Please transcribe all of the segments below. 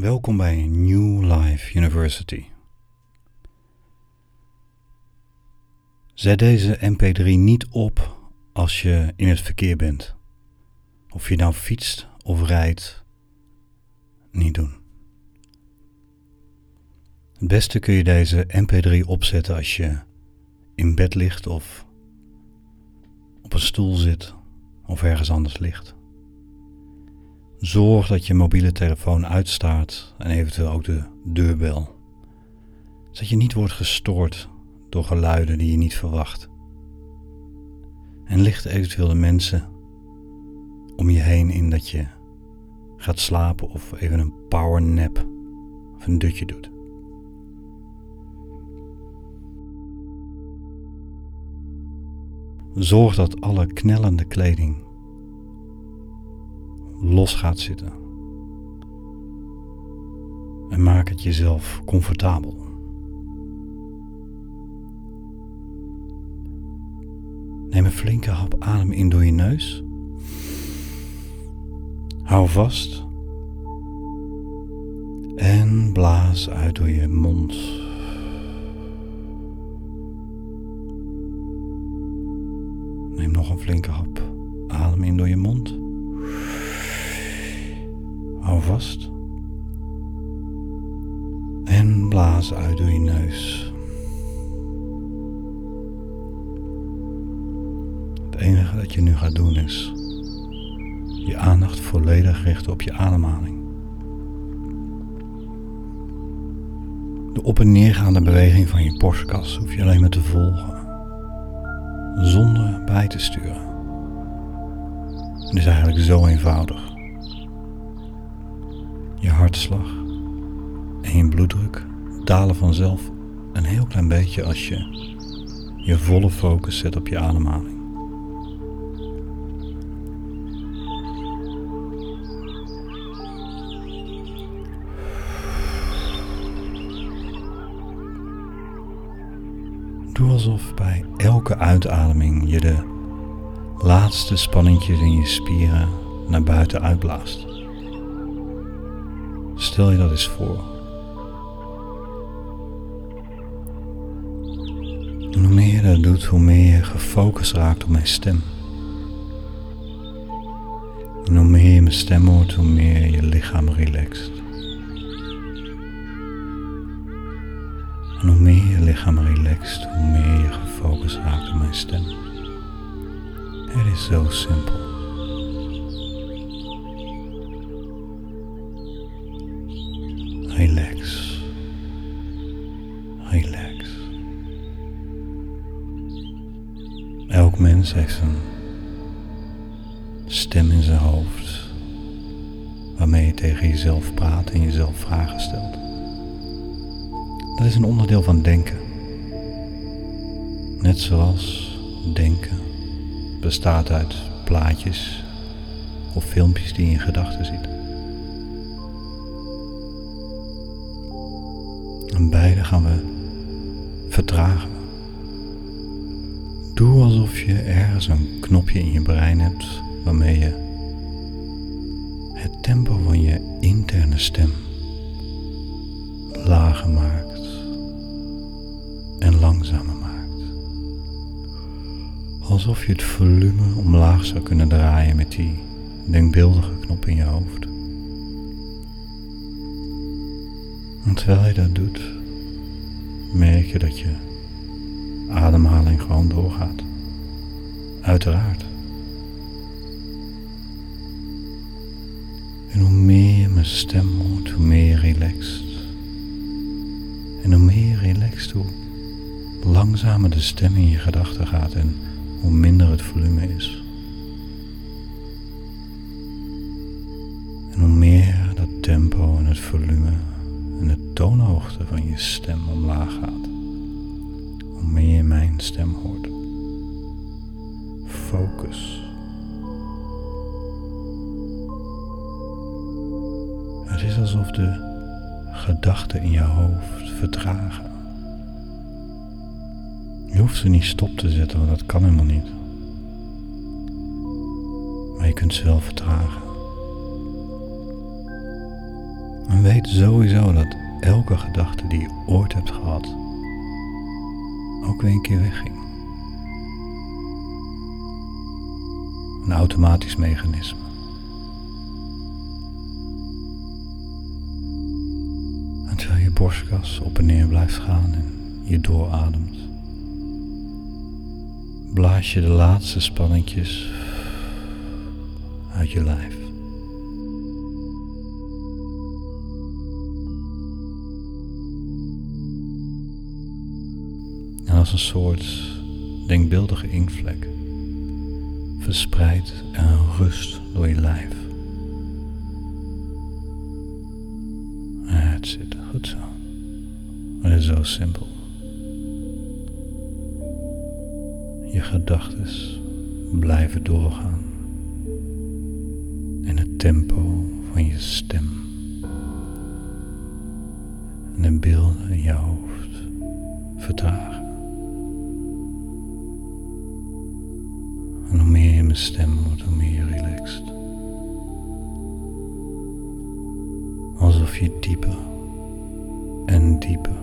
Welkom bij New Life University. Zet deze MP3 niet op als je in het verkeer bent. Of je nou fietst of rijdt, niet doen. Het beste kun je deze MP3 opzetten als je in bed ligt of op een stoel zit of ergens anders ligt. Zorg dat je mobiele telefoon uitstaat en eventueel ook de deurbel. Zodat je niet wordt gestoord door geluiden die je niet verwacht. En licht eventueel de mensen om je heen in dat je gaat slapen of even een power nap of een dutje doet. Zorg dat alle knellende kleding los gaat zitten. En maak het jezelf comfortabel. Neem een flinke hap adem in door je neus. Hou vast. En blaas uit door je mond. Neem nog een flinke hap adem in door je mond. Gaat doen is je aandacht volledig richten op je ademhaling. De op- en neergaande beweging van je borstkas hoef je alleen maar te volgen, zonder bij te sturen. Het is eigenlijk zo eenvoudig. Je hartslag en je bloeddruk dalen vanzelf een heel klein beetje als je je volle focus zet op je ademhaling. Doe alsof bij elke uitademing je de laatste spanningjes in je spieren naar buiten uitblaast. Stel je dat eens voor. En hoe meer je dat doet, hoe meer je gefocust raakt op mijn stem. En hoe meer je mijn stem hoort, hoe meer je lichaam relaxt. Lichaam relaxt, hoe meer je gefocust raakt op mijn stem. Het is zo simpel. Relax. Relax. Elk mens heeft een stem in zijn hoofd waarmee je tegen jezelf praat en jezelf vragen stelt. Dat is een onderdeel van denken. Net zoals denken bestaat uit plaatjes of filmpjes die je in gedachten ziet. En beide gaan we vertragen. Doe alsof je ergens een knopje in je brein hebt waarmee je het tempo van je interne stem lager maakt Alsof je het volume omlaag zou kunnen draaien met die denkbeeldige knop in je hoofd. En terwijl je dat doet, merk je dat je ademhaling gewoon doorgaat. Uiteraard. En hoe meer je mijn stem hoort, hoe meer je relaxt. En hoe meer je relaxt, hoe langzamer de stem in je gedachten gaat en hoe minder het volume is. En hoe meer dat tempo en het volume en de toonhoogte van je stem omlaag gaat, hoe meer je mijn stem hoort. Focus. Het is alsof de gedachten in je hoofd vertragen. Je hoeft ze niet stop te zetten, want dat kan helemaal niet. Maar je kunt ze wel vertragen. En weet sowieso dat elke gedachte die je ooit hebt gehad ook weer een keer wegging. Een automatisch mechanisme. En terwijl je borstkas op en neer blijft gaan en je doorademt, blaas je de laatste spanningjes uit je lijf. En als een soort denkbeeldige inkvlek verspreidt en rust door je lijf. Het zit goed zo. Het is zo simpel. Je gedachten blijven doorgaan in het tempo van je stem. En de beelden in je hoofd vertragen. En hoe meer je mijn stem wordt, hoe meer je relaxt. Alsof je dieper en dieper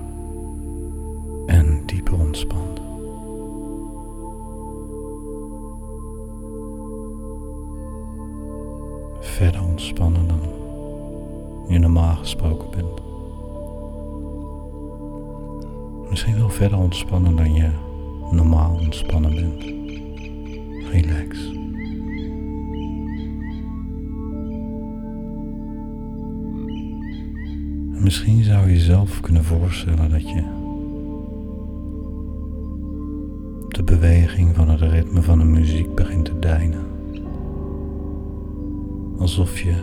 en dieper ontspant. Ontspannen dan je normaal gesproken bent. Misschien wel verder ontspannen dan je normaal ontspannen bent. Relax. En misschien zou je jezelf kunnen voorstellen dat je de beweging van het ritme van de muziek begint te deinen. Alsof je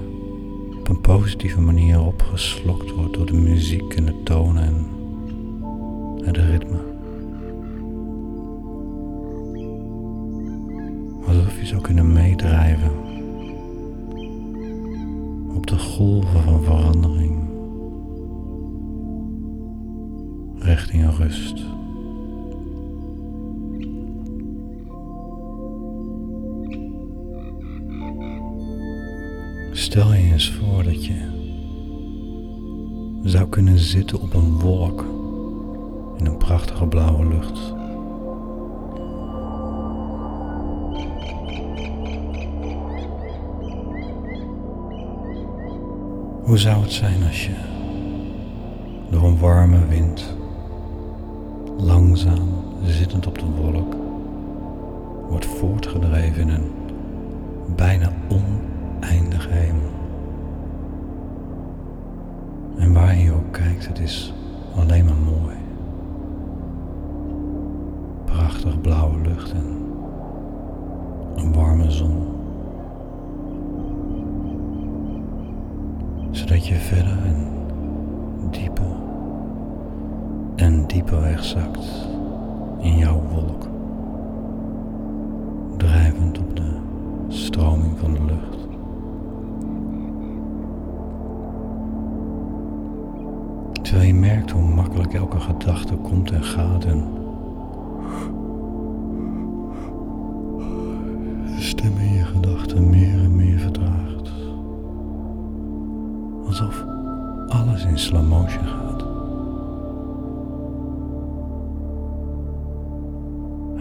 op een positieve manier opgeslokt wordt door de muziek en de tonen en het ritme. Alsof je zou kunnen meedrijven op de golven van verandering richting rust. Eens voor dat je zou kunnen zitten op een wolk in een prachtige blauwe lucht. Hoe zou het zijn als je door een warme wind langzaam zittend op de wolk wordt voortgedreven in een bijna oneindige hemel? Het is alleen maar mooi. Prachtig blauwe lucht en een warme zon. zodat je verder en dieper en dieper wegzakt in jouw wolk, drijvend op de stroming van de lucht. Terwijl je merkt hoe makkelijk elke gedachte komt en gaat en de je gedachten meer en meer vertraagt alsof alles in slow motion gaat.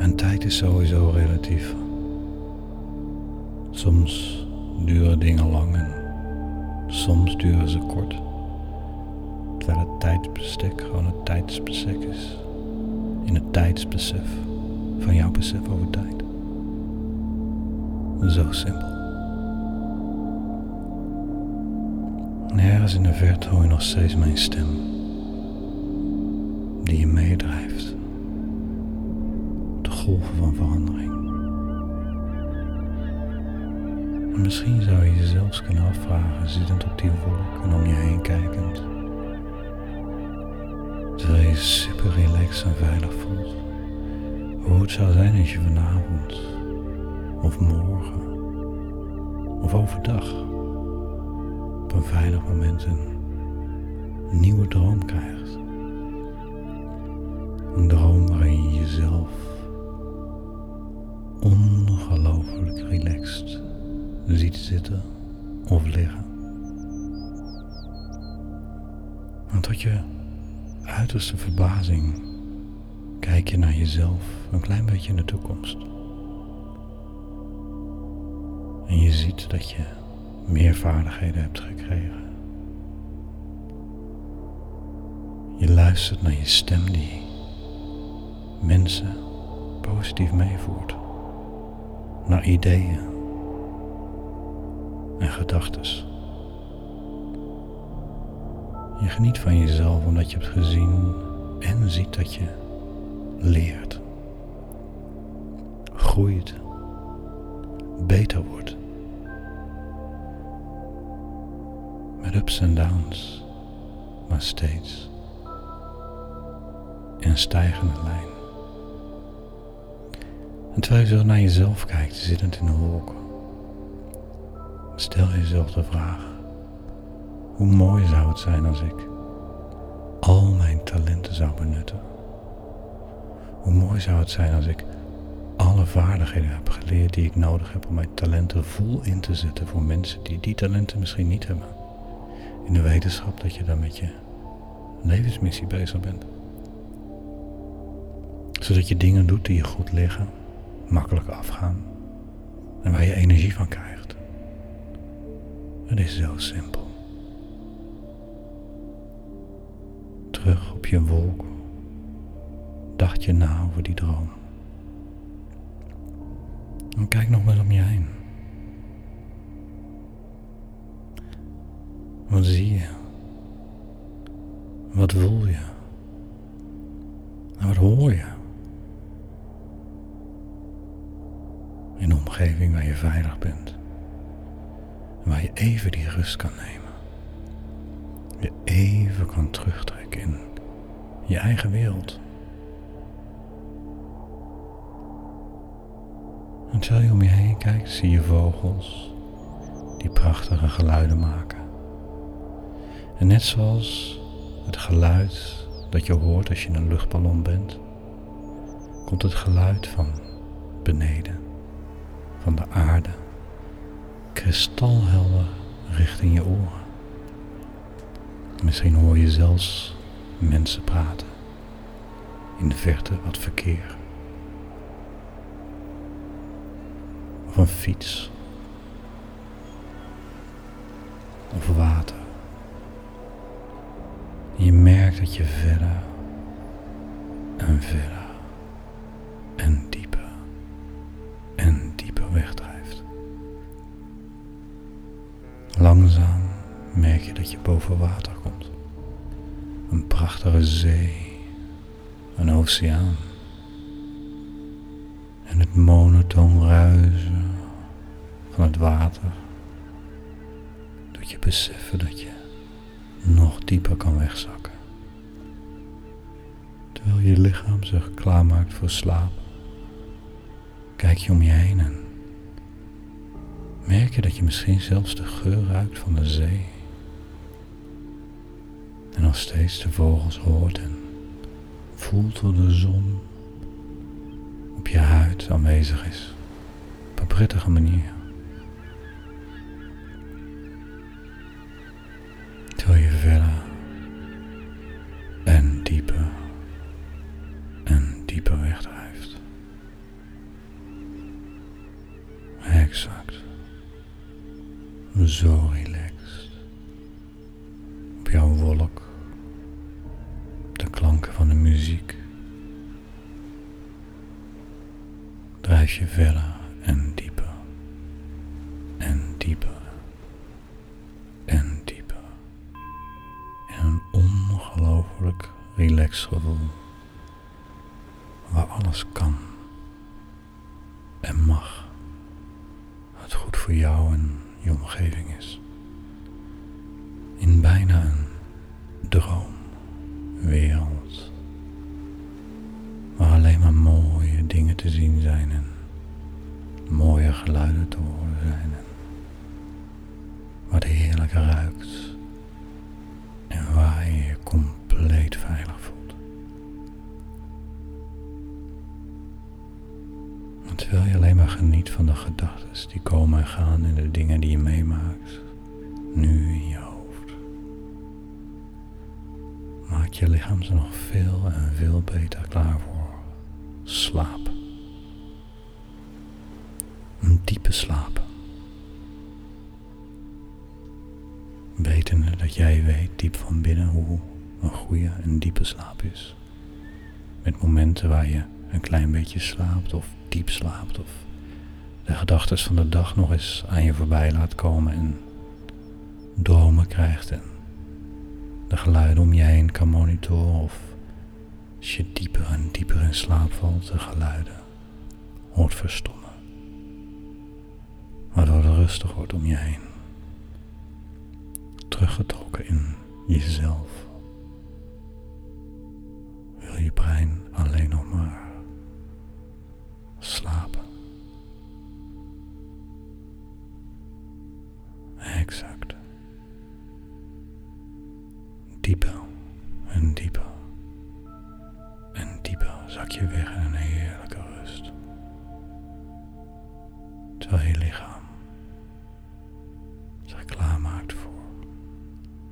En tijd is sowieso relatief. Soms duren dingen lang en soms duren ze kort. Terwijl het tijdsbestek gewoon het tijdsbestek is. In het tijdsbesef van jouw besef over tijd. Zo simpel. ergens in de verte hoor je nog steeds mijn stem. Die je meedrijft. De golven van verandering. En misschien zou je je zelfs kunnen afvragen, zittend op die wolk en om je heen kijkend. Terwijl je super relaxed en veilig voelt. Hoe het zou zijn als je vanavond, of morgen, of overdag op een veilig moment een nieuwe droom krijgt. Een droom waarin je jezelf ongelooflijk relaxed ziet zitten of liggen. tot je uiterste verbazing kijk je naar jezelf een klein beetje in de toekomst. En je ziet dat je meer vaardigheden hebt gekregen. Je luistert naar je stem die mensen positief meevoert. Naar ideeën en gedachten. Je geniet van jezelf omdat je hebt gezien en ziet dat je leert, groeit, beter wordt. Met ups en downs, maar steeds in stijgende lijn. En terwijl je zo naar jezelf kijkt, zittend in de wolken, stel jezelf de vraag: hoe mooi zou het zijn als ik al mijn talenten zou benutten? Hoe mooi zou het zijn als ik alle vaardigheden heb geleerd die ik nodig heb om mijn talenten vol in te zetten voor mensen die die talenten misschien niet hebben. In de wetenschap dat je dan met je levensmissie bezig bent. Zodat je dingen doet die je goed liggen, makkelijk afgaan en waar je energie van krijgt. Het is zo simpel. Terug op je wolk dacht je na over die droom. En kijk nog maar om je heen. Wat zie je? Wat voel je? En wat hoor je? In een omgeving waar je veilig bent. waar je even die rust kan nemen. Even kan terugtrekken in je eigen wereld. En terwijl je om je heen kijkt, zie je vogels die prachtige geluiden maken. En net zoals het geluid dat je hoort als je in een luchtballon bent, komt het geluid van beneden, van de aarde, kristalhelder richting je oren. Misschien hoor je zelfs mensen praten. In de verte wat verkeer. Of een fiets. Of water. je merkt dat je verder en verder dat je boven water komt. Een prachtige zee, een oceaan en het monotoon ruizen van het water doet je beseffen dat je nog dieper kan wegzakken. Terwijl je lichaam zich klaarmaakt voor slaap, kijk je om je heen en merk je dat je misschien zelfs de geur ruikt van de zee. En nog steeds de vogels hoort en voelt hoe de zon op je huid aanwezig is. Op een prettige manier. En dieper. En dieper. In een ongelooflijk relaxed gevoel. Waar alles kan geniet van de gedachten die komen en gaan en de dingen die je meemaakt, nu in je hoofd, maakt je lichaam zo nog veel en veel beter klaar voor slaap. Een diepe slaap. Wetende dat jij weet diep van binnen hoe een goede en diepe slaap is. Met momenten waar je een klein beetje slaapt of diep slaapt of de gedachten van de dag nog eens aan je voorbij laat komen en dromen krijgt en de geluiden om je heen kan monitoren of als je dieper en dieper in slaap valt, de geluiden hoort verstommen. Waardoor het rustig wordt om je heen. Teruggetrokken in jezelf. Wil je brein alleen nog maar slapen. Exact. Dieper en dieper. En dieper zak je weg in een heerlijke rust. Terwijl je lichaam zich klaarmaakt voor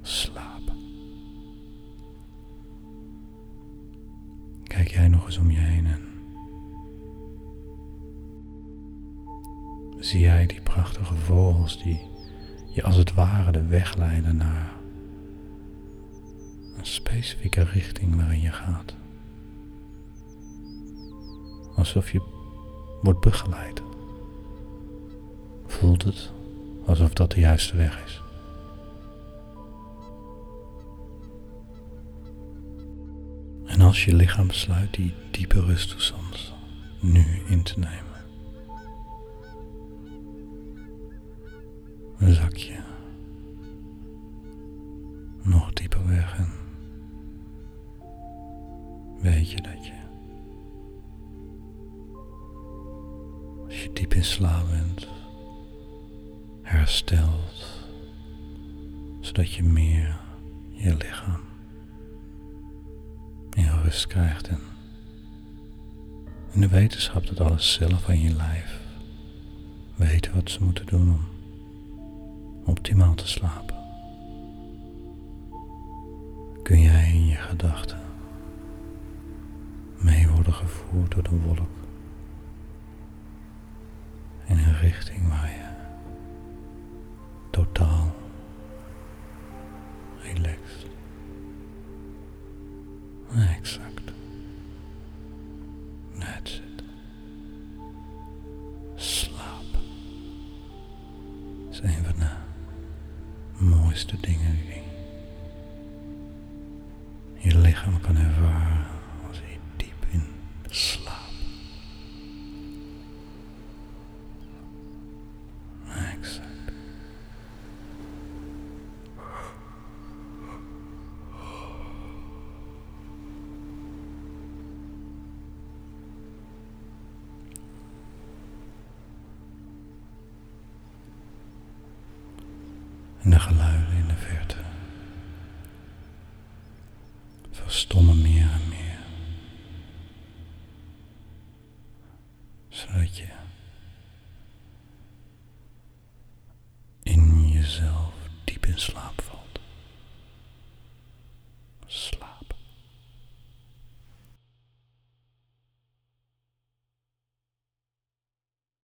slaap. Kijk jij nog eens om je heen en zie jij die prachtige vogels die je als het ware de weg leiden naar een specifieke richting waarin je gaat. Alsof je wordt begeleid. Voelt het alsof dat de juiste weg is. En als je lichaam besluit die diepe rusttoestand nu in te nemen, zak je nog dieper weg en weet je dat je als je diep in slaap bent herstelt zodat je meer je lichaam in rust krijgt en in de wetenschap dat alles zelf aan je lijf weten wat ze moeten doen om optimaal te slapen, kun jij in je gedachten mee worden gevoerd door de wolk in een richting waar je totaal relaxed. Exact. That's it. Slaap is een mooiste dingen. Die je lichaam kan ervaren En de geluiden in de verte. Verstommen en